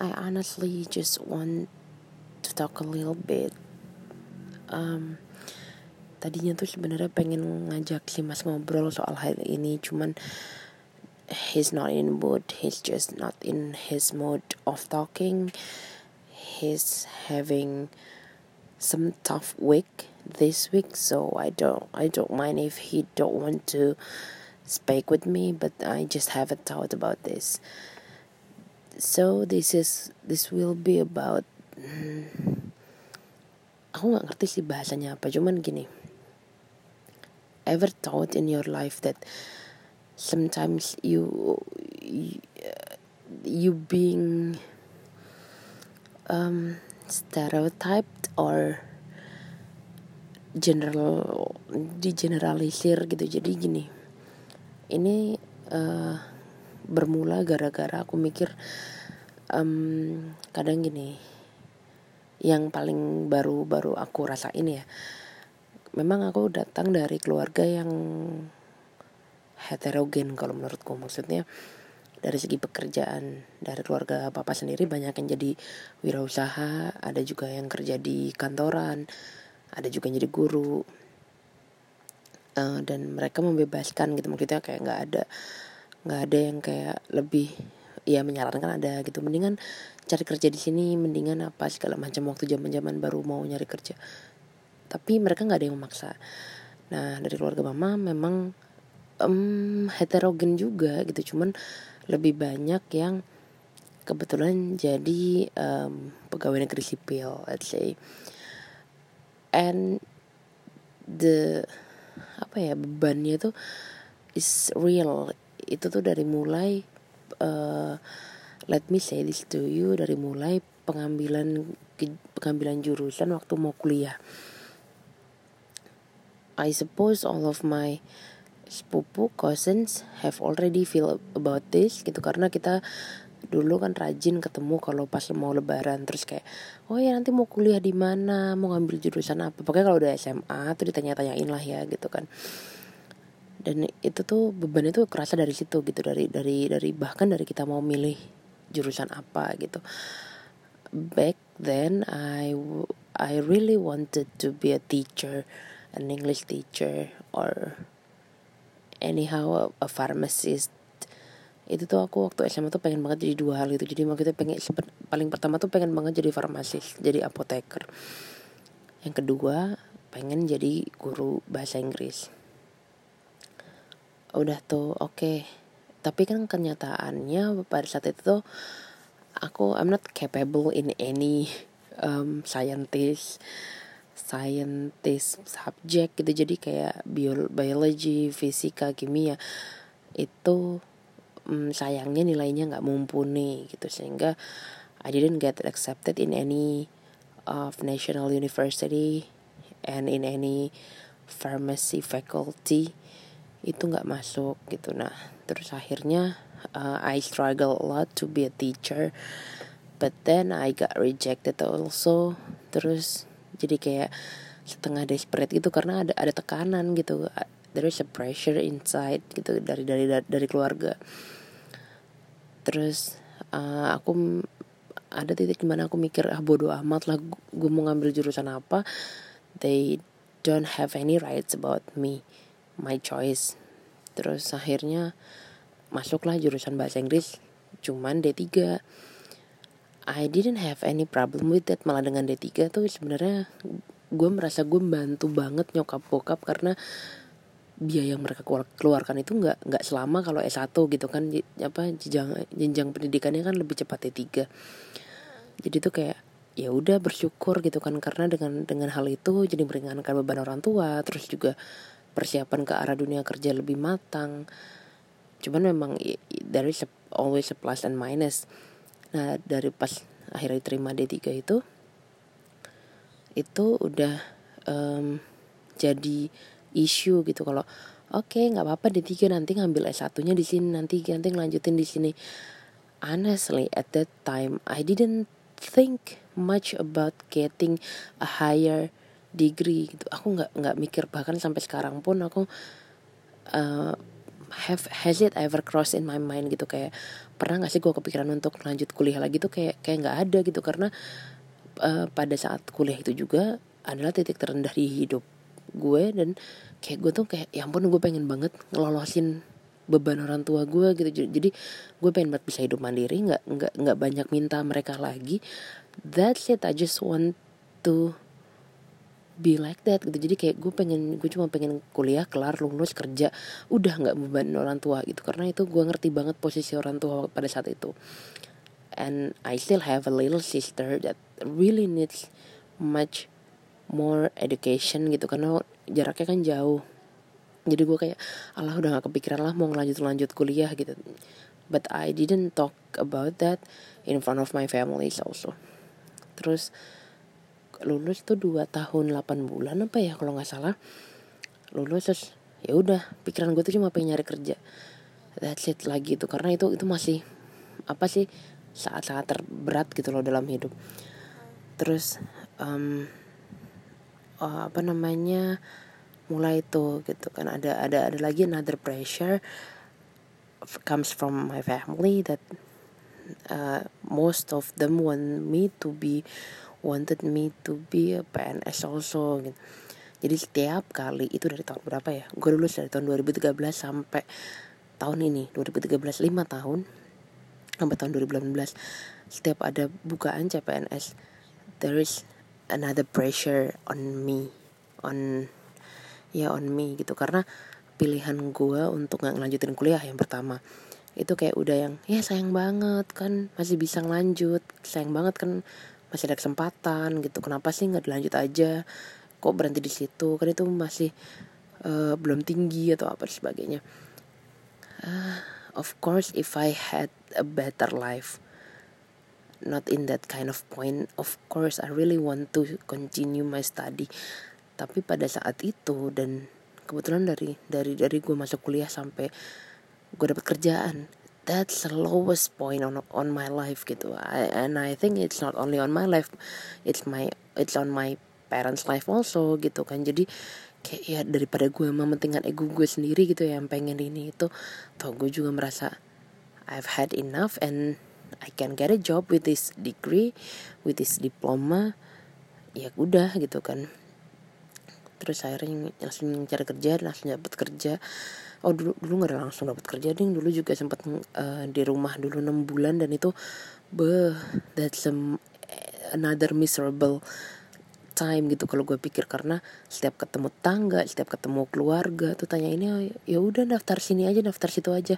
I honestly just want to talk a little bit. Um, tadinya tuh sebenarnya pengen ngajak si Mas ngobrol soal hal ini, cuman he's not in mood. He's just not in his mood of talking. He's having some tough week this week, so I don't I don't mind if he don't want to speak with me, but I just haven't thought about this. So this is this will be about hmm, aku nggak ngerti sih bahasanya apa, cuman gini. Ever thought in your life that sometimes you you, you being um, stereotyped or general digeneralisir gitu jadi gini ini uh, bermula gara-gara aku mikir um, kadang gini yang paling baru-baru aku rasain ya memang aku datang dari keluarga yang heterogen kalau menurutku. Maksudnya dari segi pekerjaan dari keluarga papa sendiri banyak yang jadi wirausaha ada juga yang kerja di kantoran ada juga yang jadi guru uh, dan mereka membebaskan gitu. Maksudnya kayak nggak ada nggak ada yang kayak lebih ya menyarankan ada gitu. Mendingan cari kerja di sini mendingan apa segala macam waktu zaman zaman baru mau nyari kerja. Tapi mereka nggak ada yang memaksa. Nah dari keluarga mama memang um, heterogen juga gitu. Cuman lebih banyak yang kebetulan jadi um, pegawai negeri sipil let's say. And the apa ya bebannya itu is real itu tuh dari mulai uh, let me say this to you dari mulai pengambilan pengambilan jurusan waktu mau kuliah. I suppose all of my sepupu cousins have already feel about this gitu. Karena kita dulu kan rajin ketemu kalau pas mau lebaran. Terus kayak oh ya nanti mau kuliah di mana? Mau ngambil jurusan apa? Pokoknya kalau udah SMA tuh ditanya-tanyain lah ya gitu kan dan itu tuh beban itu kerasa dari situ gitu dari dari dari bahkan dari kita mau milih jurusan apa gitu. Back then I I really wanted to be a teacher an English teacher or anyhow a pharmacist. Itu tuh aku waktu SMA tuh pengen banget jadi dua hal itu jadi makanya pengen paling pertama tuh pengen banget jadi farmasis jadi apoteker. Yang kedua pengen jadi guru bahasa Inggris udah tuh oke. Okay. tapi kan kenyataannya pada saat itu tuh aku I'm not capable in any um, scientist scientist subject gitu. Jadi kayak bio, biology fisika kimia itu um, sayangnya nilainya nggak mumpuni gitu. Sehingga I didn't get accepted in any of national university and in any pharmacy faculty itu nggak masuk gitu. Nah terus akhirnya uh, I struggle a lot to be a teacher but then I got rejected also. Terus jadi kayak setengah desperate gitu karena ada ada tekanan gitu. There is a pressure inside gitu dari dari dari keluarga. Terus uh, aku ada titik di mana aku mikir ah bodoh amat lah gue mau ngambil jurusan apa. They don't have any rights about me my choice. Terus akhirnya masuklah jurusan bahasa Inggris cuman D3 I didn't have any problem with that malah dengan D3 tuh sebenarnya gue merasa gue bantu banget nyokap bokap karena biaya yang mereka keluarkan itu nggak nggak selama kalau S1 gitu kan. Apa jenjang jenjang pendidikannya kan lebih cepat D3 jadi tuh kayak ya udah bersyukur gitu kan karena dengan dengan hal itu jadi meringankan beban orang tua terus juga persiapan ke arah dunia kerja lebih matang. Cuman memang a, always a plus and minus. Nah dari pas akhirnya terima D3 itu itu udah um, jadi isu gitu. Kalau oke okay, nggak apa-apa di tiga nanti ngambil S satunya di sini nanti nanti ngelanjutin di sini. Honestly at that time I didn't think much about getting a higher degree gitu. Aku nggak nggak mikir bahkan sampai sekarang pun aku uh, have has it ever crossed in my mind gitu. Kayak pernah gak sih gue kepikiran untuk lanjut kuliah lagi tuh kayak kayak nggak ada gitu. Karena uh, pada saat kuliah itu juga adalah titik terendah di hidup gue dan kayak gue tuh kayak ya ampun gue pengen banget ngelolosin beban orang tua gue gitu. Jadi gue pengen banget bisa hidup mandiri nggak nggak nggak banyak minta mereka lagi. That's it I just want to be like that gitu. Jadi kayak gue pengen gue cuma pengen kuliah kelar lulus kerja udah nggak beban orang tua gitu. Karena itu gue ngerti banget posisi orang tua pada saat itu. And I still have a little sister that really needs much more education gitu. Karena jaraknya kan jauh. Jadi gue kayak Allah udah gak kepikiran lah mau ngelanjut lanjut kuliah gitu. But I didn't talk about that in front of my family also. Terus lulus tuh dua tahun 8 bulan apa ya kalau nggak salah. Lulus terus ya udah pikiran gue tuh cuma pengen nyari kerja. That's it lagi itu karena itu itu masih apa sih saat-saat terberat gitu loh dalam hidup. Terus um, uh, apa namanya mulai itu gitu kan ada ada ada lagi another pressure comes from my family that uh, most of them want me to be wanted me to be a PNS also gitu. Jadi setiap kali itu dari tahun berapa ya? Gue lulus dari tahun 2013 sampai tahun ini 2013 5 tahun sampai tahun 2018 setiap ada bukaan CPNS there is another pressure on me on ya on me gitu karena pilihan gue untuk nggak ngelanjutin kuliah yang pertama itu kayak udah yang ya sayang banget kan masih bisa ngelanjut sayang banget kan masih ada kesempatan gitu. Kenapa sih nggak dilanjut aja? Kok berhenti di situ? Kan itu masih uh, belum tinggi atau apa sebagainya. Uh, of course if I had a better life not in that kind of point of course I really want to continue my study. Tapi pada saat itu dan kebetulan dari dari dari gue masuk kuliah sampai gue dapet kerjaan that's the lowest point on on my life gitu. I, and I think it's not only on my life it's my it's on my parents life also gitu kan. Jadi kayak ya daripada gue mementingkan ego gue sendiri gitu ya, yang pengen ini itu tau gue juga merasa I've had enough and I can get a job with this degree with this diploma. Ya udah gitu kan. Terus akhirnya langsung cari kerja langsung dapat kerja oh dulu dulu nggak langsung dapat kerja ding. Dulu juga sempat uh, di rumah dulu enam bulan dan itu beh that's a, another miserable time gitu kalau gue pikir. Karena setiap ketemu tangga setiap ketemu keluarga tuh tanya ini ya udah daftar sini aja daftar situ aja.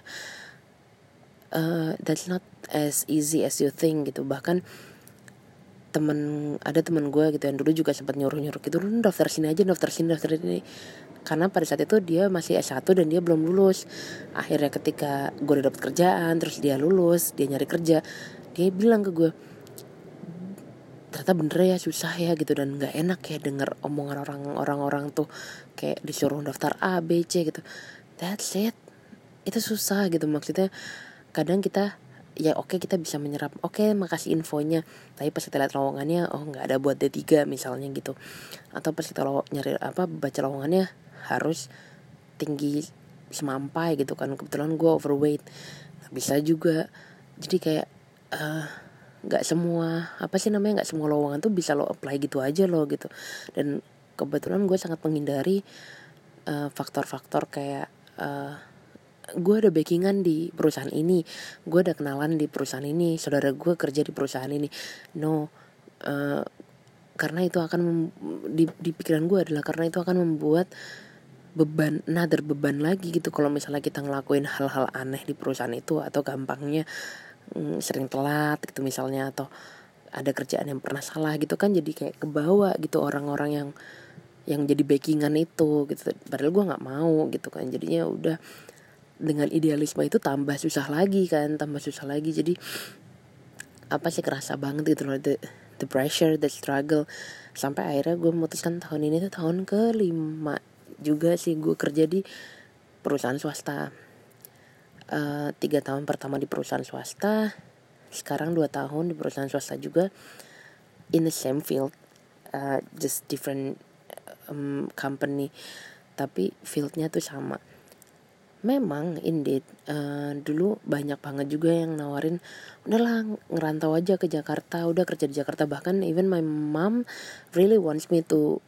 Uh, that's not as easy as you think gitu. Bahkan temen ada temen gue gitu yang dulu juga sempat nyuruh nyuruh gitu lu daftar sini aja daftar sini daftar ini karena pada saat itu dia masih S1 dan dia belum lulus. Akhirnya ketika gue udah dapet kerjaan terus dia lulus dia nyari kerja dia bilang ke gue ternyata bener ya susah ya gitu. Dan nggak enak ya denger omongan orang orang orang tuh kayak disuruh daftar A B C gitu. That's it. Itu susah gitu. Maksudnya kadang kita ya oke okay, kita bisa menyerap oke okay, makasih infonya. Tapi pas kita lihat lowongannya oh nggak ada buat D3 misalnya gitu. Atau pas kita lo nyari apa baca lowongannya harus tinggi semampai gitu kan. Kebetulan gue overweight. Nggak bisa juga. Jadi kayak eh, nggak uh, semua apa sih namanya nggak semua lowongan tuh bisa lo apply gitu aja lo gitu. Dan kebetulan gue sangat menghindari eh, faktor-faktor uh, kayak uh, gue ada backingan di perusahaan ini. Gue ada kenalan di perusahaan ini. Saudara gue kerja di perusahaan ini. No uh, karena itu akan di, di pikiran gue adalah karena itu akan membuat beban another beban lagi gitu. Kalau misalnya kita ngelakuin hal-hal aneh di perusahaan itu atau gampangnya mm, sering telat gitu misalnya atau ada kerjaan yang pernah salah gitu kan jadi kayak kebawa gitu orang-orang yang yang jadi backingan itu gitu. Padahal gue nggak mau gitu kan. Jadinya udah dengan idealisme itu tambah susah lagi kan tambah susah lagi. Jadi apa sih kerasa banget gitu loh the, the pressure the struggle. Sampai akhirnya gue memutuskan tahun ini tuh tahun kelima juga sih gue kerja di perusahaan swasta. Uh, tiga tahun pertama di perusahaan swasta sekarang dua tahun di perusahaan swasta juga in the same field uh, just different um, company. Tapi fieldnya tuh sama. Memang indeed uh, dulu banyak banget juga yang nawarin udahlah ngerantau aja ke Jakarta. Udah kerja di Jakarta. Bahkan even my mom really wants me to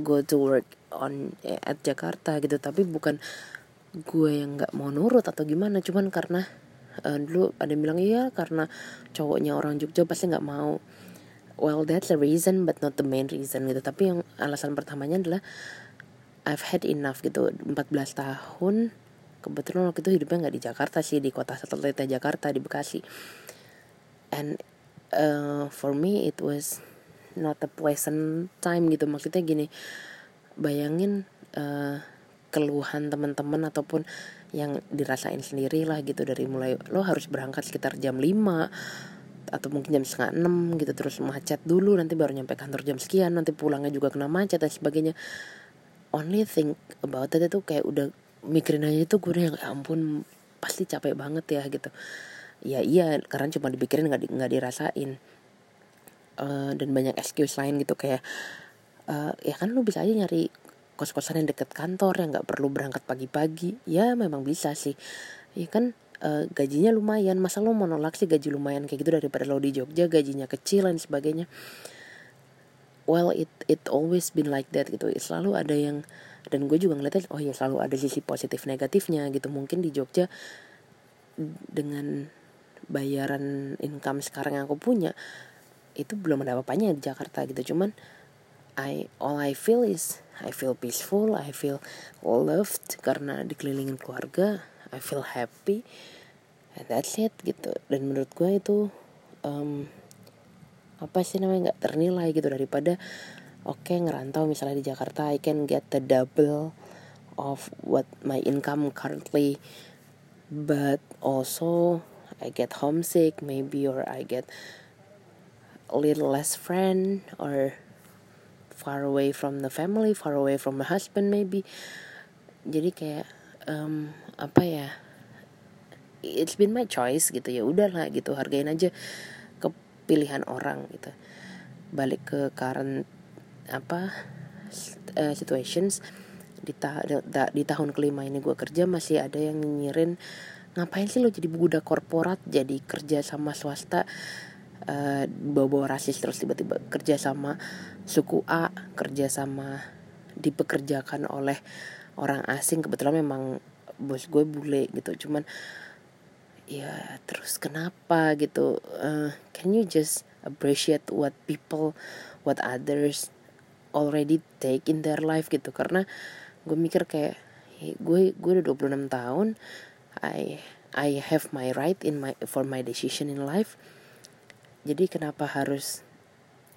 go to work on eh, at Jakarta gitu. Tapi bukan gue yang nggak mau nurut atau gimana. Cuman karena uh, dulu ada yang bilang iya karena cowoknya orang Jogja pasti nggak mau. Well that's the reason but not the main reason gitu. Tapi yang alasan pertamanya adalah I've had enough gitu. 14 tahun kebetulan waktu itu hidupnya nggak di Jakarta sih di kota satelitnya Jakarta di Bekasi. And uh, for me it was not a pleasant time gitu. Maksudnya gini bayangin uh, keluhan teman-teman ataupun yang dirasain sendiri lah gitu. Dari mulai lo harus berangkat sekitar jam 5 atau mungkin jam setengah enam gitu. Terus macet dulu nanti baru nyampe kantor jam sekian. Nanti pulangnya juga kena macet dan sebagainya. Only think about it itu kayak udah mikirin aja itu gue yang ya ampun pasti capek banget ya gitu. Ya iya karena cuma dipikirin nggak di, nggak dirasain uh, dan banyak excuse lain gitu kayak uh, ya kan lu bisa aja nyari kos-kosan yang deket kantor yang nggak perlu berangkat pagi-pagi. Ya memang bisa sih. Ya kan uh, gajinya lumayan. Masa lo mau nolak sih gaji lumayan kayak gitu daripada lo di Jogja gajinya kecil dan sebagainya? Well it it always been like that gitu. Selalu ada yang dan gue juga ngeliatnya oh ya selalu ada sisi positif negatifnya gitu. Mungkin di Jogja dengan bayaran income sekarang yang aku punya itu belum ada apa-apanya di Jakarta gitu. Cuman I all I feel is I feel peaceful I feel loved karena dikelilingin keluarga I feel happy and that's it gitu. Dan menurut gue itu um, apa sih namanya nggak ternilai gitu daripada oke okay, ngerantau misalnya di Jakarta I can get the double of what my income currently but also I get homesick maybe or I get a little less friend or far away from the family far away from my husband maybe. Jadi kayak um, apa ya it's been my choice gitu. Ya udahlah gitu hargain aja kepilihan orang gitu. Balik ke current apa uh, situations. Di, ta da di tahun kelima ini gue kerja masih ada yang nyinyirin ngapain sih lo jadi budak korporat jadi kerja sama swasta uh, bawa-bawa rasis terus tiba-tiba kerja sama suku A kerja sama dipekerjakan oleh orang asing. Kebetulan memang bos gue bule gitu. Cuman ya terus kenapa gitu? Uh, can you just appreciate what people what others already take in their life gitu? Karena gue mikir kayak gue gue udah 26 tahun. I I have my right in my for my decision in life jadi kenapa harus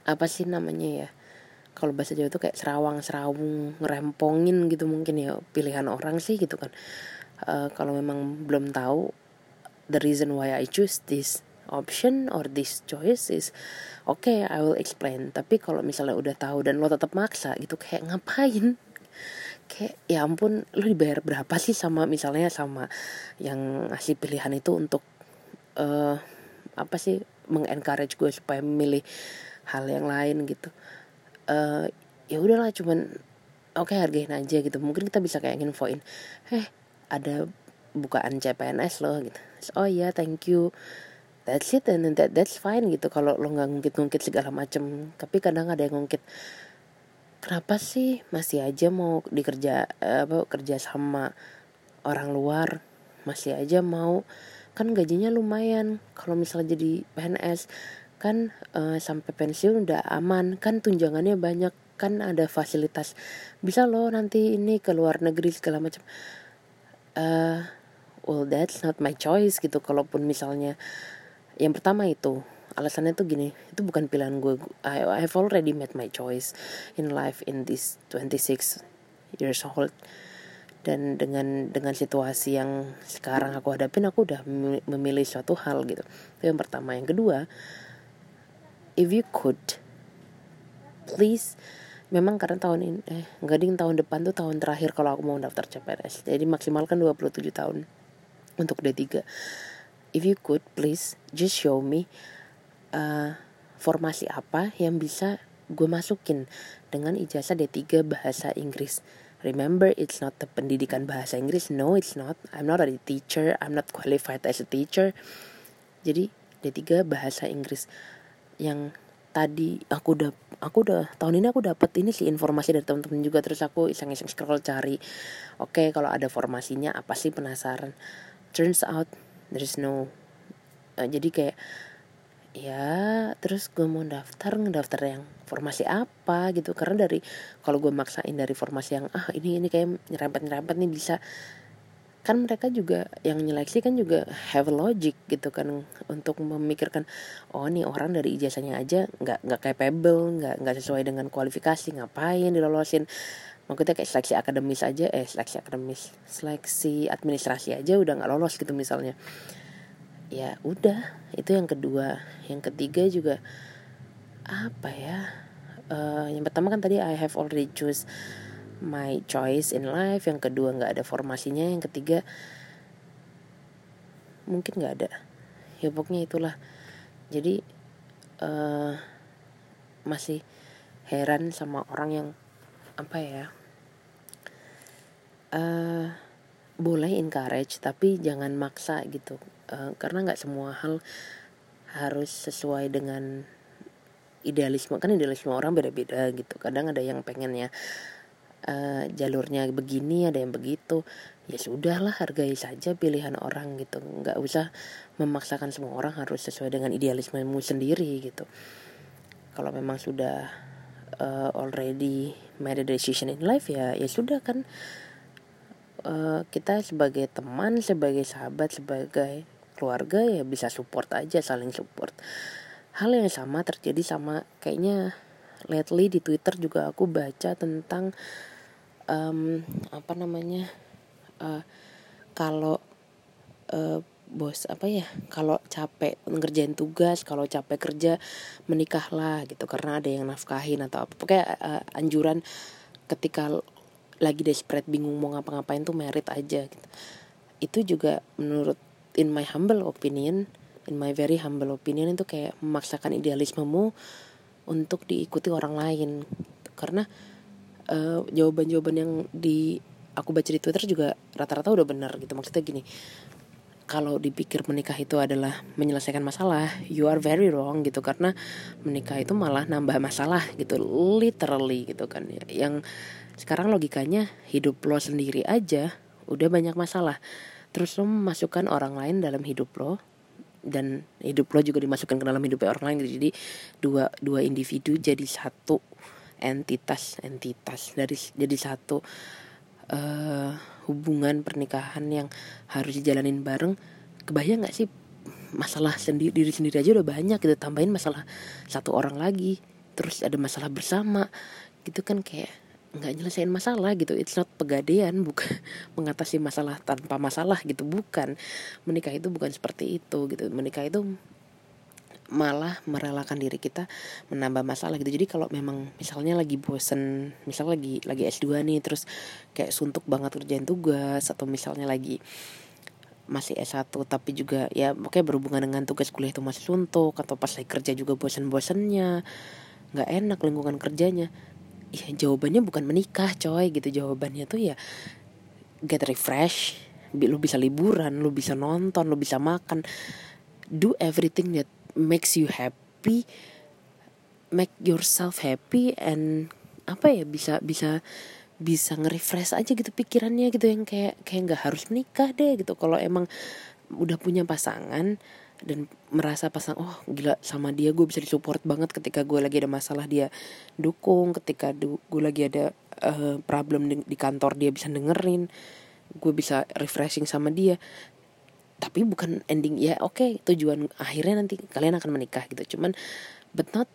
apa sih namanya ya kalau bahasa Jawa itu kayak serawang serawung ngerempongin gitu mungkin ya pilihan orang sih gitu kan. Uh, kalau memang belum tahu the reason why I choose this option or this choice is oke okay, I will explain. Tapi kalau misalnya udah tahu dan lo tetap maksa gitu kayak ngapain? Kayak ya ampun lo dibayar berapa sih sama misalnya sama yang ngasih pilihan itu untuk uh, apa sih mengencourage gue supaya memilih hal yang lain gitu. Uh, ya udahlah cuman oke okay, hargain aja gitu. Mungkin kita bisa kayak infoin eh ada bukaan CPNS loh gitu. Oh ya yeah, thank you. That's it and that that's fine gitu. Kalau lo nggak ngungkit-ngungkit segala macem tapi kadang ada yang ngungkit kenapa sih masih aja mau dikerja apa kerja sama orang luar? Masih aja mau kan gajinya lumayan. Kalau misalnya jadi PNS kan uh, sampai pensiun udah aman. Kan tunjangannya banyak kan ada fasilitas. Bisa lo nanti ini ke luar negeri segala macam. Uh, well that's not my choice gitu. Kalaupun misalnya yang pertama itu alasannya tuh gini itu bukan pilihan gue. I, I have already made my choice in life in this 26 years old dan dengan dengan situasi yang sekarang aku hadapin aku udah memilih suatu hal gitu. Itu yang pertama. Yang kedua if you could please memang karena tahun ini eh nggak ding tahun depan tuh tahun terakhir kalau aku mau daftar CPNS jadi maksimalkan 27 tahun untuk D3 if you could please just show me uh, formasi apa yang bisa gue masukin dengan ijazah D3 bahasa Inggris remember it's not the pendidikan bahasa Inggris. No it's not. I'm not a teacher. I'm not qualified as a teacher. Jadi D3 bahasa Inggris yang tadi aku udah aku udah tahun ini aku dapat ini sih informasi dari teman-teman juga. Terus aku iseng-iseng scroll cari oke okay, kalau ada formasinya apa sih? Penasaran. Turns out there is no uh, jadi kayak ya terus gue mau daftar ngedaftar yang formasi apa gitu. Karena dari kalau gue maksain dari formasi yang ah ini ini kayak nyerempet nyerempet nih bisa. Kan mereka juga yang nyeleksi kan juga have logic gitu kan untuk memikirkan oh nih orang dari ijazahnya aja nggak nggak capable nggak nggak sesuai dengan kualifikasi ngapain dilolosin? Maksudnya kayak seleksi akademis aja eh seleksi akademis seleksi administrasi aja udah nggak lolos gitu misalnya ya udah itu yang kedua. Yang ketiga juga apa ya uh, yang pertama kan tadi I have already choose my choice in life. Yang kedua nggak ada formasinya. Yang ketiga mungkin nggak ada. Ya pokoknya itulah. Jadi uh, masih heran sama orang yang apa ya uh, boleh encourage tapi jangan maksa gitu uh, karena nggak semua hal harus sesuai dengan idealisme. Kan idealisme orang beda-beda gitu. Kadang ada yang pengennya uh, jalurnya begini ada yang begitu. Ya sudahlah hargai saja pilihan orang gitu. Nggak usah memaksakan semua orang harus sesuai dengan idealismemu sendiri gitu. Kalau memang sudah uh, already made a decision in life ya ya sudah kan. Uh, kita sebagai teman sebagai sahabat sebagai keluarga ya bisa support aja saling support. Hal yang sama terjadi sama kayaknya lately di Twitter juga aku baca tentang um, apa namanya uh, kalau uh, bos apa ya kalau capek ngerjain tugas kalau capek kerja menikahlah gitu. Karena ada yang nafkahin atau apa. Pokoknya uh, anjuran ketika lagi desperate bingung mau ngapa-ngapain tuh merit aja gitu. Itu juga menurut in my humble opinion in my very humble opinion itu kayak memaksakan idealismemu untuk diikuti orang lain karena eh, jawaban-jawaban yang di aku baca di Twitter juga rata-rata udah benar gitu maksudnya gini kalau dipikir menikah itu adalah menyelesaikan masalah, you are very wrong gitu karena menikah itu malah nambah masalah gitu, literally gitu kan ya. Yang sekarang logikanya hidup lo sendiri aja udah banyak masalah. Terus lo memasukkan orang lain dalam hidup lo dan hidup lo juga dimasukkan ke dalam hidup orang lain gitu. Jadi dua dua individu jadi satu entitas entitas dari jadi satu uh, hubungan pernikahan yang harus dijalanin bareng kebayang nggak sih masalah sendiri diri sendiri aja udah banyak gitu tambahin masalah satu orang lagi terus ada masalah bersama gitu kan kayak nggak nyelesain masalah gitu. It's not pegadaian bukan mengatasi masalah tanpa masalah gitu. Bukan. Menikah itu bukan seperti itu gitu. Menikah itu malah merelakan diri kita menambah masalah gitu. Jadi kalau memang misalnya lagi bosen misal lagi lagi S2 nih terus kayak suntuk banget kerjain tugas atau misalnya lagi masih S1 tapi juga ya oke berhubungan dengan tugas kuliah itu masih suntuk atau pas lagi kerja juga bosen-bosennya nggak enak lingkungan kerjanya ya jawabannya bukan menikah coy gitu. Jawabannya tuh ya get refresh lu bisa liburan lu bisa nonton lu bisa makan. Do everything that makes you happy make yourself happy and apa ya bisa bisa bisa nge-refresh aja gitu pikirannya gitu yang kayak kayak nggak harus menikah deh gitu. Kalau emang udah punya pasangan dan merasa pasang oh gila sama dia gue bisa disupport banget ketika gue lagi ada masalah dia dukung ketika gue lagi ada uh, problem di, di kantor dia bisa dengerin gue bisa refreshing sama dia. Tapi bukan ending ya oke okay, tujuan akhirnya nanti kalian akan menikah gitu. Cuman but not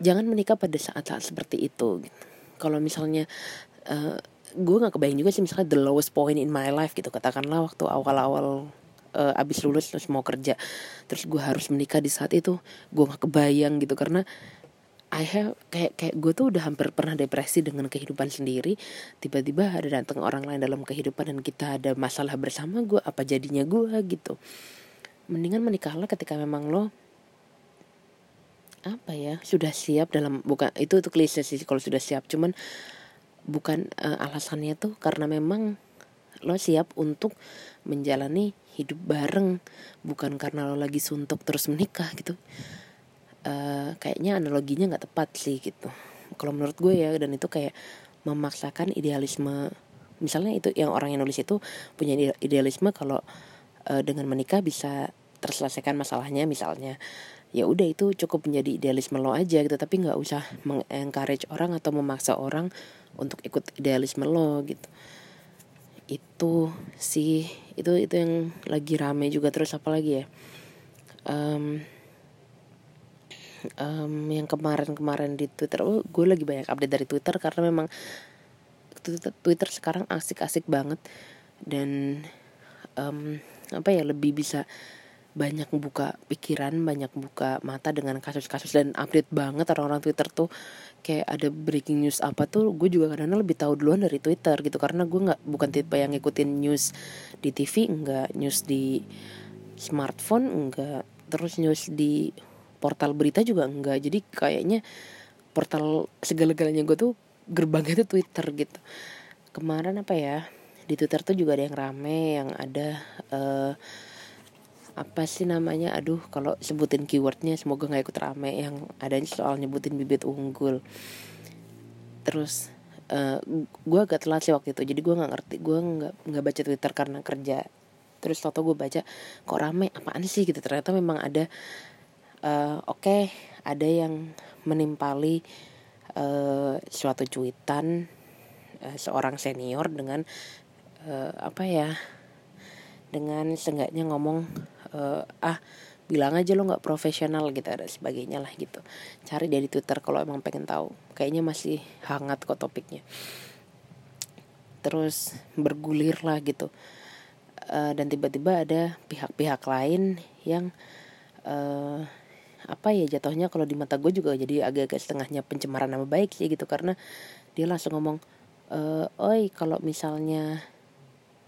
jangan menikah pada saat-saat seperti itu gitu. kalau misalnya uh, gue nggak kebayang juga sih misalnya the lowest point in my life gitu. Katakanlah waktu awal-awal uh, abis lulus terus mau kerja. Terus gue harus menikah di saat itu. Gue nggak kebayang gitu karena I have kayak kayak gue tuh udah hampir pernah depresi dengan kehidupan sendiri. Tiba-tiba ada datang orang lain dalam kehidupan dan kita ada masalah bersama gue apa jadinya gue gitu. Mendingan menikahlah ketika memang lo apa ya sudah siap dalam bukan itu itu klise sih kalau sudah siap. Cuman bukan uh, alasannya tuh karena memang lo siap untuk menjalani hidup bareng bukan karena lo lagi suntuk terus menikah gitu. Uh, kayaknya analoginya nggak tepat sih gitu. Kalau menurut gue ya dan itu kayak memaksakan idealisme. Misalnya itu yang orang yang nulis itu punya idealisme kalau uh, dengan menikah bisa terselesaikan masalahnya misalnya. Ya udah itu cukup menjadi idealisme lo aja gitu. Tapi nggak usah mengencourage orang atau memaksa orang untuk ikut idealisme lo gitu itu sih. Itu itu yang lagi rame juga. Terus apa lagi ya? Um, um, yang kemarin-kemarin di Twitter. Oh, gue lagi banyak update dari Twitter karena memang Twitter sekarang asik-asik banget. Dan um, apa ya lebih bisa banyak buka pikiran, banyak buka mata dengan kasus-kasus dan update banget orang-orang Twitter tuh. Kayak ada breaking news apa tuh gue juga kadang lebih tahu duluan dari Twitter gitu. Karena gue nggak bukan tipe yang ngikutin news di TV enggak news di smartphone enggak terus news di portal berita juga enggak jadi kayaknya portal segala-galanya gue tuh gerbangnya tuh Twitter gitu. Kemarin apa ya di Twitter tuh juga ada yang rame yang ada uh, apa sih namanya? Aduh kalau sebutin keywordnya semoga nggak ikut rame. Yang adanya soal nyebutin bibit unggul. Terus uh, eh, gue agak telat sih waktu itu. Jadi gue nggak ngerti gue nggak nggak baca twitter karena kerja. Terus tau gue baca kok rame? Apaan sih? Gitu. Ternyata memang ada uh, oke okay, ada yang menimpali uh, suatu cuitan uh, seorang senior dengan uh, apa ya dengan seenggaknya ngomong uh, ah bilang aja lo nggak profesional gitu dan sebagainya lah gitu. Cari dari twitter kalau emang pengen tahu. Kayaknya masih hangat kok topiknya. Terus bergulir lah gitu. Uh, dan tiba-tiba ada pihak-pihak lain yang uh, apa ya jatuhnya kalau di mata gue juga jadi agak-agak setengahnya pencemaran nama baik sih gitu. Karena dia langsung ngomong e, oi kalau misalnya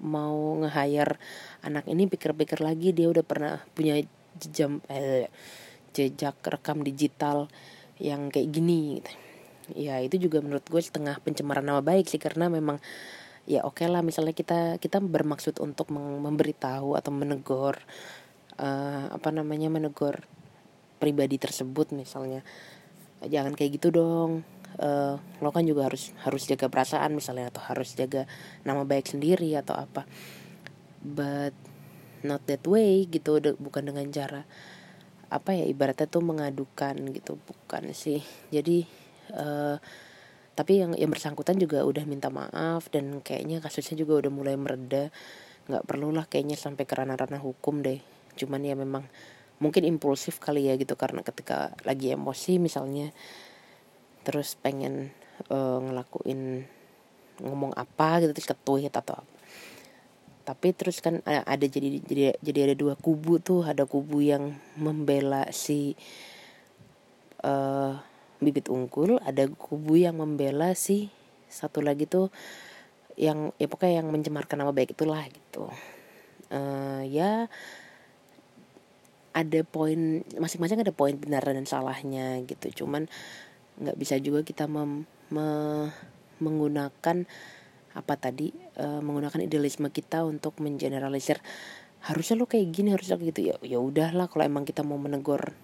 mau nge-hire anak ini pikir-pikir lagi dia udah pernah punya jejam eh, jejak rekam digital yang kayak gini gitu. ya itu juga menurut gue setengah pencemaran nama baik sih karena memang ya oke okay lah misalnya kita kita bermaksud untuk memberitahu atau menegur uh, apa namanya menegur pribadi tersebut misalnya jangan kayak gitu dong uh, lo kan juga harus harus jaga perasaan misalnya atau harus jaga nama baik sendiri atau apa. But not that way gitu bukan dengan cara apa ya ibaratnya tuh mengadukan gitu bukan sih. Jadi uh, tapi yang yang bersangkutan juga udah minta maaf dan kayaknya kasusnya juga udah mulai mereda. Nggak perlulah kayaknya sampai ke ranah-ranah hukum deh. Cuman ya memang mungkin impulsif kali ya gitu karena ketika lagi emosi misalnya terus pengen uh, ngelakuin ngomong apa gitu terus ketuit atau apa. Tapi terus kan ada, jadi jadi jadi ada dua kubu tuh. Ada kubu yang membela si uh, bibit unggul ada kubu yang membela si satu lagi tuh yang ya pokoknya yang mencemarkan nama baik itulah gitu. Uh, ya ada poin masing-masing ada poin benar dan salahnya gitu. Cuman nggak bisa juga kita mem, me, menggunakan apa tadi e, menggunakan idealisme kita untuk mengeneralisir harusnya lo kayak gini harusnya gitu. Ya ya udahlah kalau emang kita mau menegur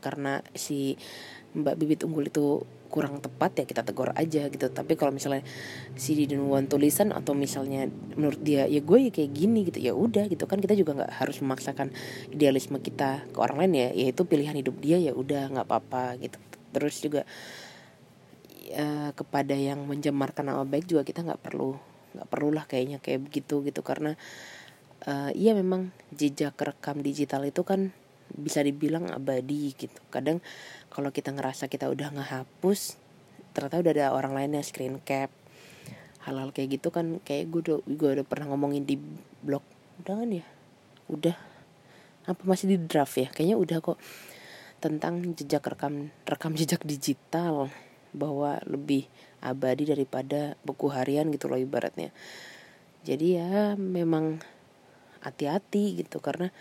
karena si Mbak Bibit Unggul itu kurang tepat ya kita tegur aja gitu. Tapi kalau misalnya si didn't want tulisan atau misalnya menurut dia ya gue ya kayak gini gitu ya udah gitu kan. Kita juga nggak harus memaksakan idealisme kita ke orang lain ya yaitu pilihan hidup dia ya udah nggak apa-apa gitu terus juga uh, kepada yang mencemarkan nama baik juga kita nggak perlu nggak perlulah kayaknya kayak begitu gitu. Karena uh, iya memang jejak rekam digital itu kan bisa dibilang abadi gitu. Kadang kalau kita ngerasa kita udah ngehapus ternyata udah ada orang lain yang screen cap. Hal-hal kayak gitu kan kayak gue udah gue udah pernah ngomongin di blog. Udah kan ya? Udah. Apa masih di draft ya? Kayaknya udah kok tentang jejak rekam rekam jejak digital bahwa lebih abadi daripada buku harian gitu loh ibaratnya. Jadi ya memang hati-hati gitu karena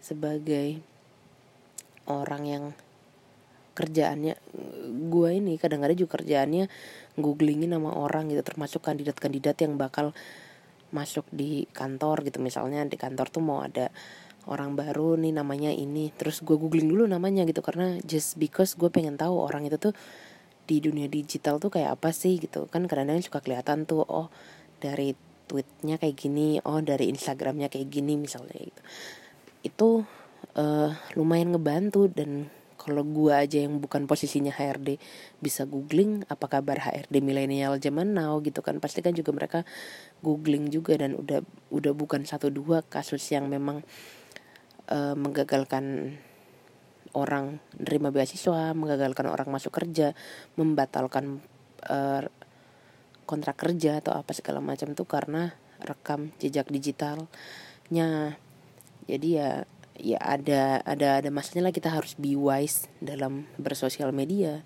sebagai orang yang kerjaannya gue ini kadang-kadang juga kerjaannya googlingin nama orang gitu termasuk kandidat-kandidat yang bakal masuk di kantor gitu. Misalnya di kantor tuh mau ada orang baru nih namanya ini. Terus gue googling dulu namanya gitu karena just because gue pengen tahu orang itu tuh di dunia digital tuh kayak apa sih gitu. Kan kadang-kadang suka kelihatan tuh oh dari tweetnya kayak gini oh dari instagramnya kayak gini misalnya gitu. Itu uh, lumayan ngebantu dan kalau gue aja yang bukan posisinya HRD bisa googling apa kabar HRD milenial zaman now gitu kan pasti kan juga mereka googling juga dan udah udah bukan satu dua kasus yang memang uh, menggagalkan orang nerima beasiswa menggagalkan orang masuk kerja membatalkan uh, kontrak kerja atau apa segala macam tuh karena rekam jejak digitalnya. Jadi ya ya ada ada ada masanya lah kita harus be wise dalam bersosial media.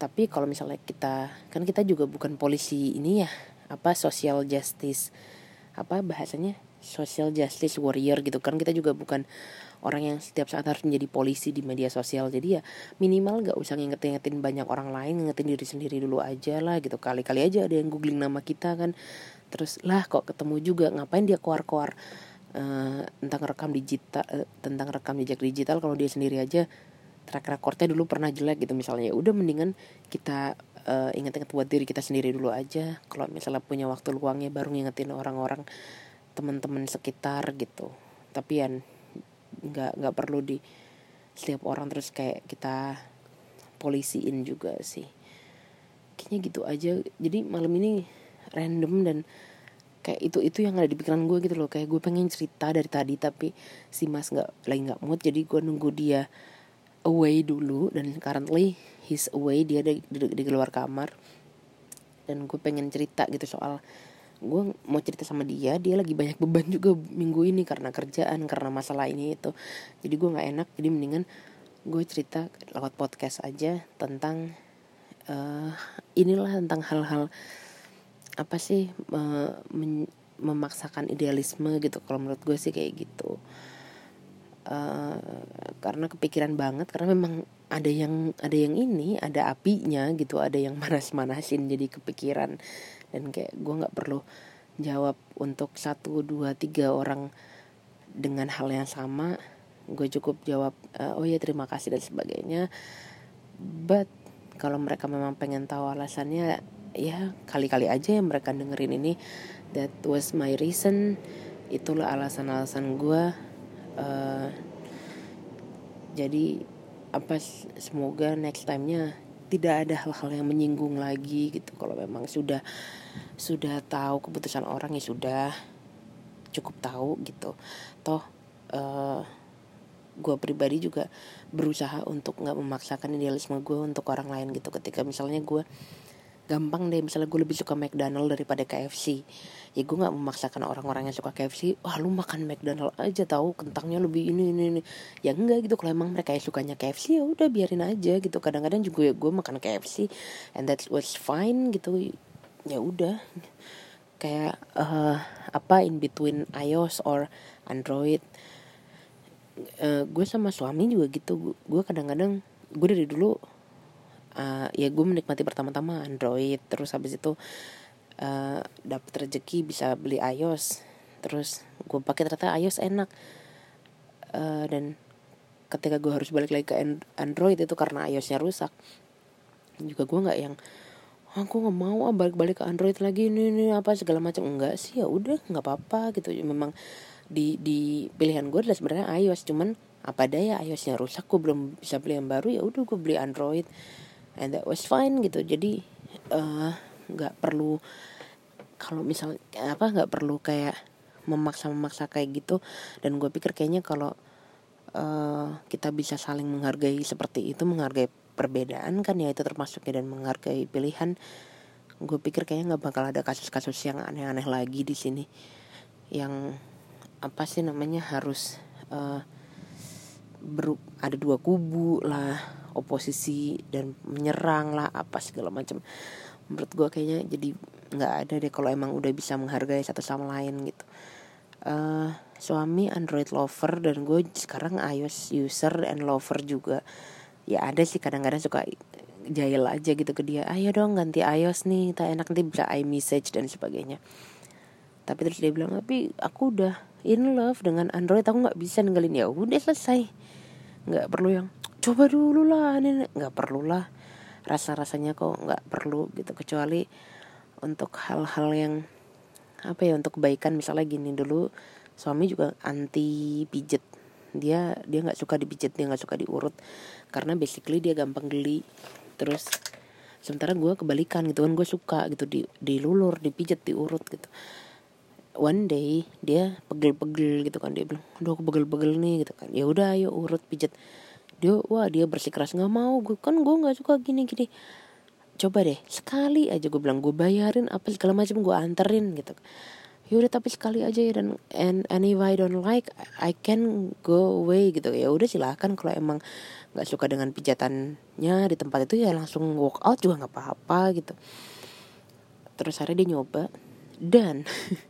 Tapi kalau misalnya kita kan kita juga bukan polisi ini ya apa social justice apa bahasanya social justice warrior gitu kan. Kita juga bukan orang yang setiap saat harus menjadi polisi di media sosial. Jadi ya minimal gak usah ngingetin-ngingetin banyak orang lain ngingetin diri sendiri dulu aja lah gitu. Kali-kali aja ada yang googling nama kita kan. Terus lah kok ketemu juga ngapain dia keluar-keluar uh, tentang rekam digital uh, tentang rekam jejak digital. Kalau dia sendiri aja track recordnya dulu pernah jelek gitu. Misalnya ya udah mendingan kita uh, inget-inget buat diri kita sendiri dulu aja. Kalau misalnya punya waktu luangnya baru ngingetin orang-orang teman-teman sekitar gitu. Tapi ya nggak nggak perlu di setiap orang terus kayak kita polisiin juga sih. Kayaknya gitu aja. Jadi malam ini random dan kayak itu itu yang ada di pikiran gue gitu loh. Kayak gue pengen cerita dari tadi tapi si mas nggak lagi nggak mood jadi gue nunggu dia away dulu. Dan currently he's away dia di, di, di keluar kamar. Dan gue pengen cerita gitu soal gue mau cerita sama dia dia lagi banyak beban juga minggu ini karena kerjaan karena masalah ini itu. Jadi gue nggak enak jadi mendingan gue cerita lewat podcast aja tentang uh, inilah tentang hal-hal apa sih uh, memaksakan idealisme gitu. Kalau menurut gue sih kayak gitu. Uh, karena kepikiran banget karena memang ada yang ada yang ini ada apinya gitu ada yang manas-manasin jadi kepikiran. Dan kayak gue nggak perlu jawab untuk satu dua tiga orang dengan hal yang sama. Gue cukup jawab uh, oh ya terima kasih dan sebagainya. But kalau mereka memang pengen tahu alasannya ya kali-kali aja yang mereka dengerin ini. That was my reason. Itulah alasan-alasan gue uh, jadi apa semoga next time-nya tidak ada hal-hal yang menyinggung lagi gitu. Kalau memang sudah sudah tahu keputusan orang ya sudah. Cukup tahu gitu. Toh uh, eh, gue pribadi juga berusaha untuk nggak memaksakan idealisme gue untuk orang lain gitu. Ketika misalnya gue gampang deh misalnya gue lebih suka McDonald daripada KFC ya gue nggak memaksakan orang-orang yang suka KFC wah lu makan McDonald aja tahu kentangnya lebih ini ini ini. Ya enggak gitu kalau emang mereka yang sukanya KFC ya udah biarin aja gitu. Kadang-kadang juga ya gue makan KFC and that was fine gitu. Ya udah. Kayak uh, apa in between iOS or Android. Uh, gue sama suami juga gitu. Gue kadang-kadang gue dari dulu uh, ya gue menikmati pertama-tama Android. Terus habis itu uh, dapet rezeki bisa beli iOS terus gue pakai ternyata iOS enak. Uh, dan ketika gue harus balik lagi ke Android itu karena iOSnya rusak. Juga gue nggak yang aku nggak mau ah balik-balik ke Android lagi ini ini apa segala macam. Enggak sih ya udah nggak apa-apa gitu. Memang di di pilihan gue adalah sebenarnya iOS cuman apa daya iOSnya rusak gue belum bisa beli yang baru ya udah gue beli Android. And that was fine gitu. Jadi eh, nggak perlu kalau misal apa nggak perlu kayak memaksa-memaksa kayak gitu. Dan gue pikir kayaknya kalau uh, kita bisa saling menghargai seperti itu menghargai perbedaan kan ya itu termasuknya dan menghargai pilihan gue pikir kayaknya nggak bakal ada kasus-kasus yang aneh-aneh lagi di sini. Yang apa sih namanya harus uh, ada dua kubu lah oposisi dan menyerang lah apa segala macam. Menurut gue kayaknya jadi nggak ada deh kalau emang udah bisa menghargai satu sama lain gitu. Uh, suami Android lover dan gue sekarang iOS user and lover juga. Ya ada sih kadang-kadang suka jahil aja gitu ke dia. Ayo dong ganti iOS nih tak enak nanti bisa iMessage dan sebagainya. Tapi terus dia bilang tapi aku udah in love dengan Android aku nggak bisa ninggalin. Ya udah selesai. Nggak perlu yang coba dulu lah ini nggak perlu lah rasa rasanya kok nggak perlu gitu. Kecuali untuk hal-hal yang apa ya untuk kebaikan. Misalnya gini dulu suami juga anti pijet. Dia dia nggak suka dipijet dia nggak suka diurut. Karena basically dia gampang geli. Terus sementara gue kebalikan gitu kan gue suka gitu di dilulur dipijet diurut gitu. One day dia pegel-pegel gitu kan. Dia bilang aduh aku pegel-pegel nih gitu kan. Ya udah ayo urut pijet dia wah dia bersikeras nggak mau. Gue kan gue nggak suka gini gini coba deh sekali aja gue bilang gue bayarin apa segala macam gue anterin gitu. Yaudah tapi sekali aja ya dan and, if I don't like I can go away gitu. Ya udah silahkan kalau emang nggak suka dengan pijatannya di tempat itu ya langsung walk out juga nggak apa-apa gitu. Terus akhirnya dia nyoba dan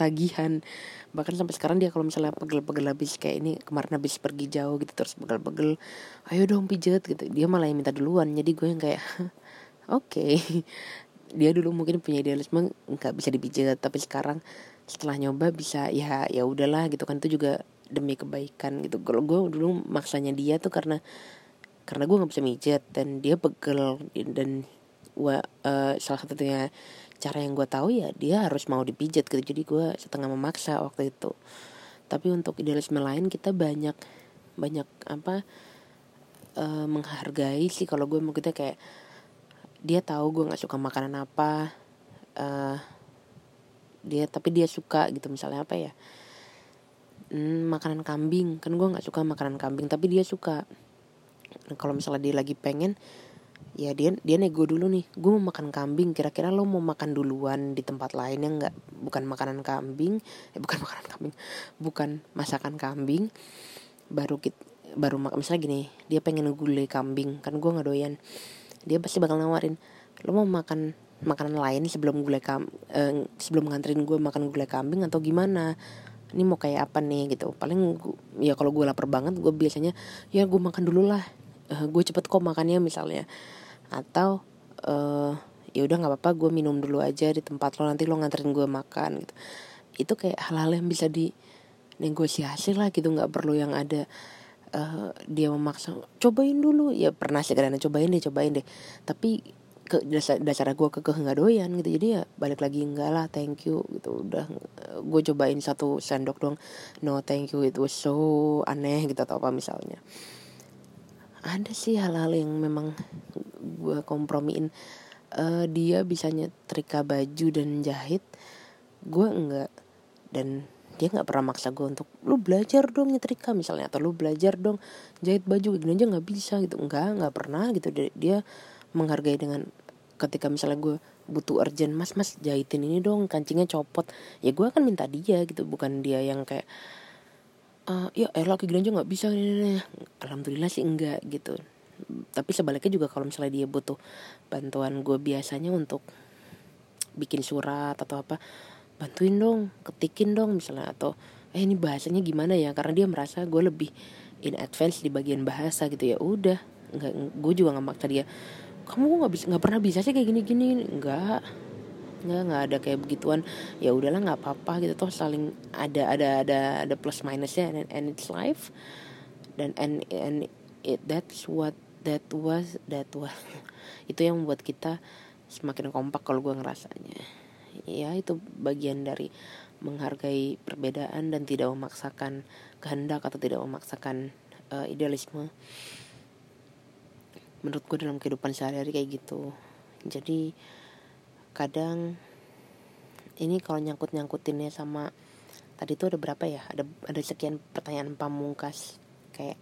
ketagihan. Bahkan sampai sekarang dia kalau misalnya pegel-pegel habis kayak ini kemarin habis pergi jauh gitu terus pegel-pegel ayo dong pijet gitu. Dia malah yang minta duluan. Jadi gue yang kayak oke. Okay dia dulu mungkin punya idealisme nggak bisa dipijat tapi sekarang setelah nyoba bisa ya ya udahlah gitu kan. Itu juga demi kebaikan gitu. Kalau gue dulu maksanya dia tuh karena karena gue nggak bisa mijat dan dia pegel dan wa, uh, salah satunya cara yang gue tahu ya dia harus mau dipijat gitu. Jadi gue setengah memaksa waktu itu. Tapi untuk idealisme lain kita banyak banyak apa uh, menghargai sih. Kalau gue mau kita kayak dia tahu gue nggak suka makanan apa uh, dia tapi dia suka gitu. Misalnya apa ya? Hmm, makanan kambing. Kan gue nggak suka makanan kambing tapi dia suka. Kalau misalnya dia lagi pengen ya dia dia nego dulu nih. Gue mau makan kambing. Kira-kira lo mau makan duluan di tempat lain yang nggak bukan makanan kambing eh bukan makanan kambing bukan masakan kambing. Baru kita baru misalnya gini dia pengen gulai kambing kan gue nggak doyan. Dia pasti bakal nawarin lo mau makan makanan lain sebelum gulai kam eh, sebelum nganterin gue makan gulai kambing atau gimana? Ini mau kayak apa nih? Gitu. Paling gua, ya kalau gue lapar banget gue biasanya ya gue makan dulu lah. Uh, gue cepet kok makannya misalnya atau uh, ya udah nggak apa-apa gue minum dulu aja di tempat lo nanti lo nganterin gue makan gitu. Itu kayak hal-hal yang bisa di negosiasi lah gitu. Nggak perlu yang ada uh, dia memaksa cobain dulu. Ya pernah sih kadang cobain deh cobain deh. Tapi ke dasar dasar gue ke nggak doyan gitu. Jadi ya balik lagi enggak lah thank you gitu. Udah gue cobain satu sendok dong no thank you itu so aneh gitu atau apa misalnya ada sih hal-hal yang memang gue kompromiin. Uh, dia bisa nyetrika baju dan jahit gue enggak. Dan dia nggak pernah maksa gue untuk lu belajar dong nyetrika misalnya atau lu belajar dong jahit baju gini aja nggak bisa gitu. Enggak nggak pernah gitu. Dia, dia menghargai dengan ketika misalnya gue butuh urgent mas mas jahitin ini dong kancingnya copot. Ya gue akan minta dia gitu bukan dia yang kayak uh, ya eh laki gini aja nggak bisa alhamdulillah sih enggak gitu. Tapi sebaliknya juga kalau misalnya dia butuh bantuan gue biasanya untuk bikin surat atau apa bantuin dong ketikin dong misalnya. Atau eh ini bahasanya gimana ya? Karena dia merasa gue lebih in advance di bagian bahasa gitu. Ya udah nggak gue juga nggak maksa dia kamu nggak bisa nggak pernah bisa sih kayak gini gini nggak nggak nggak ada kayak begituan ya udahlah nggak apa-apa gitu. Toh saling ada ada ada ada plus minusnya and, and it's life. Dan and and it that's what that was that was. Itu yang membuat kita semakin kompak kalau gue ngerasanya. Ya itu bagian dari menghargai perbedaan dan tidak memaksakan kehendak atau tidak memaksakan uh, idealisme. Menurut gue dalam kehidupan sehari-hari kayak gitu. Jadi kadang ini kalau nyangkut nyangkutinnya sama tadi tuh ada berapa ya? Ada ada sekian pertanyaan pamungkas. Kayak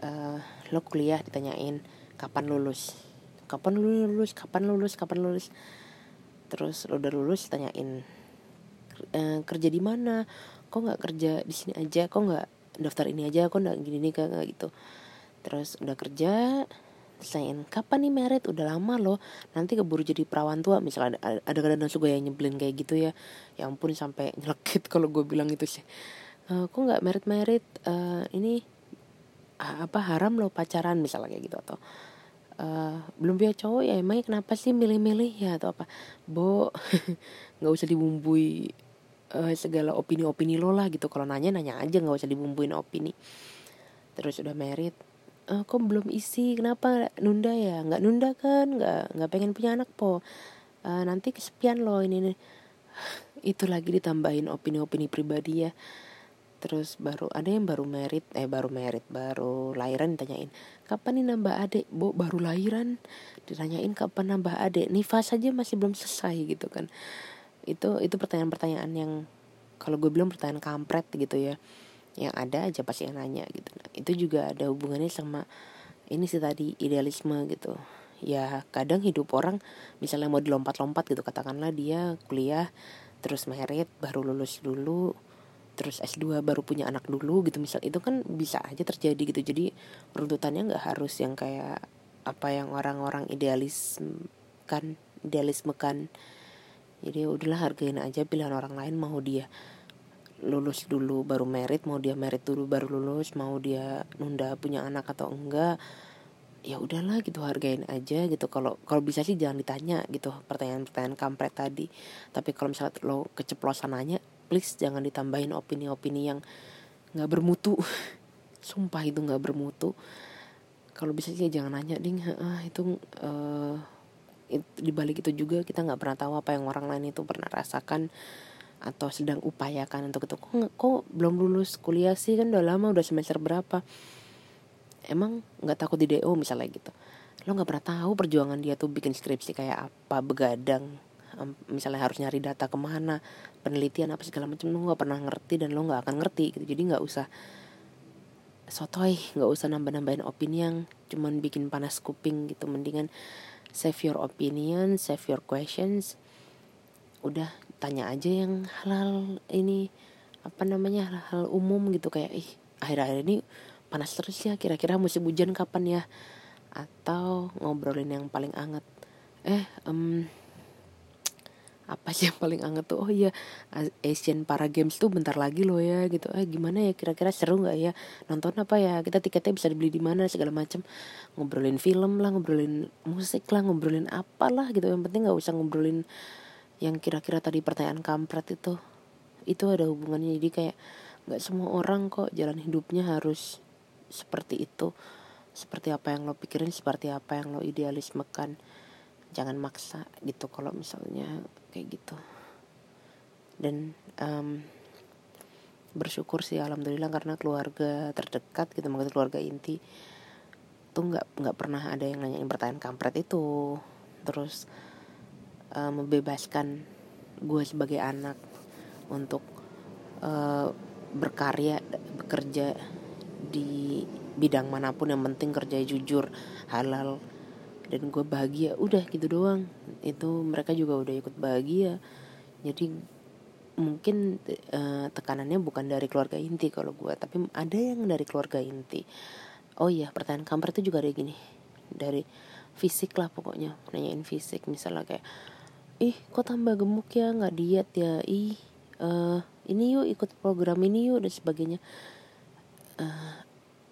uh, lo kuliah? ditanyain kapan lulus? Kapan lulus? Kapan lulus? Kapan lulus? Terus lo udah lulus tanyain e, kerja di mana? Kok nggak kerja di sini aja? Kok nggak daftar ini aja? Kok nggak gini nih kayak gitu? Terus udah kerja tanyain kapan nih merit udah lama loh. Nanti keburu jadi perawan tua. Misalnya ada ada kadang juga yang nyebelin kayak gitu ya. Ya ampun sampai nyelekit kalau gue bilang itu sih. E, kok nggak merit merit uh, ini apa haram lo pacaran misalnya kayak gitu atau uh, belum punya cowok ya emangnya kenapa sih milih-milih ya atau apa? Bo nggak usah dibumbui uh, segala opini-opini lo lah gitu. Kalau nanya nanya aja nggak usah dibumbuin opini. Terus udah merit uh, kok belum isi? Kenapa nunda ya? Nggak nunda kan? Nggak nggak pengen punya anak po. Uh, nanti kesepian lo ini nih. Itu lagi ditambahin opini-opini pribadi ya. Terus baru ada yang baru merit eh baru merit baru lahiran ditanyain kapan nih nambah adik? Bu baru lahiran. Ditanyain kapan nambah adik? Nifas saja masih belum selesai gitu kan. Itu itu pertanyaan-pertanyaan yang kalau gue bilang pertanyaan kampret gitu ya yang ada aja pasti yang nanya gitu. Nah, itu juga ada hubungannya sama ini sih tadi idealisme gitu. Ya kadang hidup orang misalnya mau dilompat-lompat gitu katakanlah dia kuliah terus merit baru lulus dulu terus S2 baru punya anak dulu gitu. Misal itu kan bisa aja terjadi gitu. Jadi runtutannya nggak harus yang kayak apa yang orang-orang idealis kan idealisme kan jadi udahlah hargain aja pilihan orang lain mau dia lulus dulu baru merit mau dia merit dulu baru lulus mau dia nunda punya anak atau enggak ya udahlah gitu hargain aja gitu. Kalau kalau bisa sih jangan ditanya gitu pertanyaan-pertanyaan kampret tadi. Tapi kalau misalnya lo keceplosan nanya please jangan ditambahin opini-opini yang nggak bermutu. Sumpah itu nggak bermutu. Kalau bisa sih jangan nanya ding. Ah itu uh, it, di balik itu juga kita nggak pernah tahu apa yang orang lain itu pernah rasakan atau sedang upayakan untuk itu. Kok, kok belum lulus kuliah sih? Kan udah lama udah semester berapa? Emang nggak takut di DO misalnya gitu? Lo nggak pernah tahu perjuangan dia tuh bikin skripsi kayak apa begadang misalnya harus nyari data ke mana penelitian apa segala macam. Lo nggak pernah ngerti dan lo nggak akan ngerti gitu. Jadi nggak usah sotoy nggak usah nambah nambahin opini yang cuman bikin panas kuping gitu. Mendingan save your opinion save your questions. Udah tanya aja yang hal-hal ini apa namanya hal-hal umum gitu kayak ih akhir-akhir ini panas terus ya kira-kira musim hujan kapan ya? Atau ngobrolin yang paling anget eh um, apa sih yang paling anget tuh? Oh iya Asian Para Games tuh bentar lagi loh ya gitu. Eh gimana ya kira-kira seru nggak ya? Nonton apa ya? Kita tiketnya bisa dibeli di mana segala macam ngobrolin film lah ngobrolin musik lah ngobrolin apalah gitu. Yang penting nggak usah ngobrolin yang kira-kira tadi pertanyaan kampret itu itu ada hubungannya. Jadi kayak nggak semua orang kok jalan hidupnya harus seperti itu. Seperti apa yang lo pikirin seperti apa yang lo idealismekan. Jangan maksa gitu kalau misalnya kayak gitu. Dan um, bersyukur sih alhamdulillah karena keluarga terdekat gitu maksud keluarga inti tuh nggak nggak pernah ada yang nanyain pertanyaan kampret itu. Terus um, membebaskan gue sebagai anak untuk uh, berkarya bekerja di bidang mana pun yang penting kerja jujur halal dan gue bahagia. Udah gitu doang. Itu mereka juga udah ikut bahagia. Jadi mungkin uh, tekanannya bukan dari keluarga inti kalau gue tapi ada yang dari keluarga inti. Oh iya pertanyaan kamar itu juga ada gini. Dari fisik lah pokoknya nanyain fisik. Misalnya kayak ih kok tambah gemuk ya? Nggak diet ya? Ih uh, ini yuk ikut program ini yuk dan sebagainya. Uh,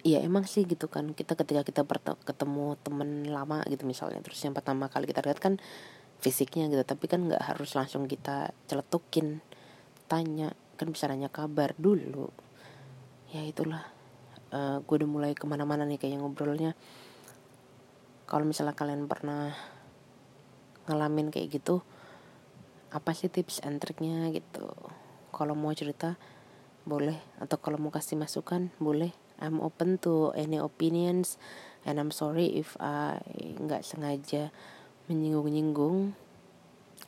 ya emang sih gitu kan. Kita ketika kita ketemu temen lama gitu misalnya terus yang pertama kali kita lihat kan fisiknya gitu tapi kan nggak harus langsung kita celetukin tanya kan bisa nanya kabar dulu. Ya itulah. Uh, eh, gue udah mulai ke mana-mana nih kayak ngobrolnya. Kalau misalnya kalian pernah ngalamin kayak gitu apa sih tips and triknya gitu kalau mau cerita boleh atau kalau mau kasih masukan boleh I'm open to any opinions and I'm sorry if I nggak sengaja menyinggung-nyinggung.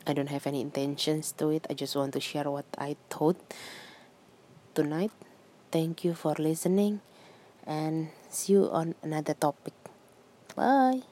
I don't have any intentions to it. I just want to share what I thought tonight. Thank you for listening and see you on another topic. Bye.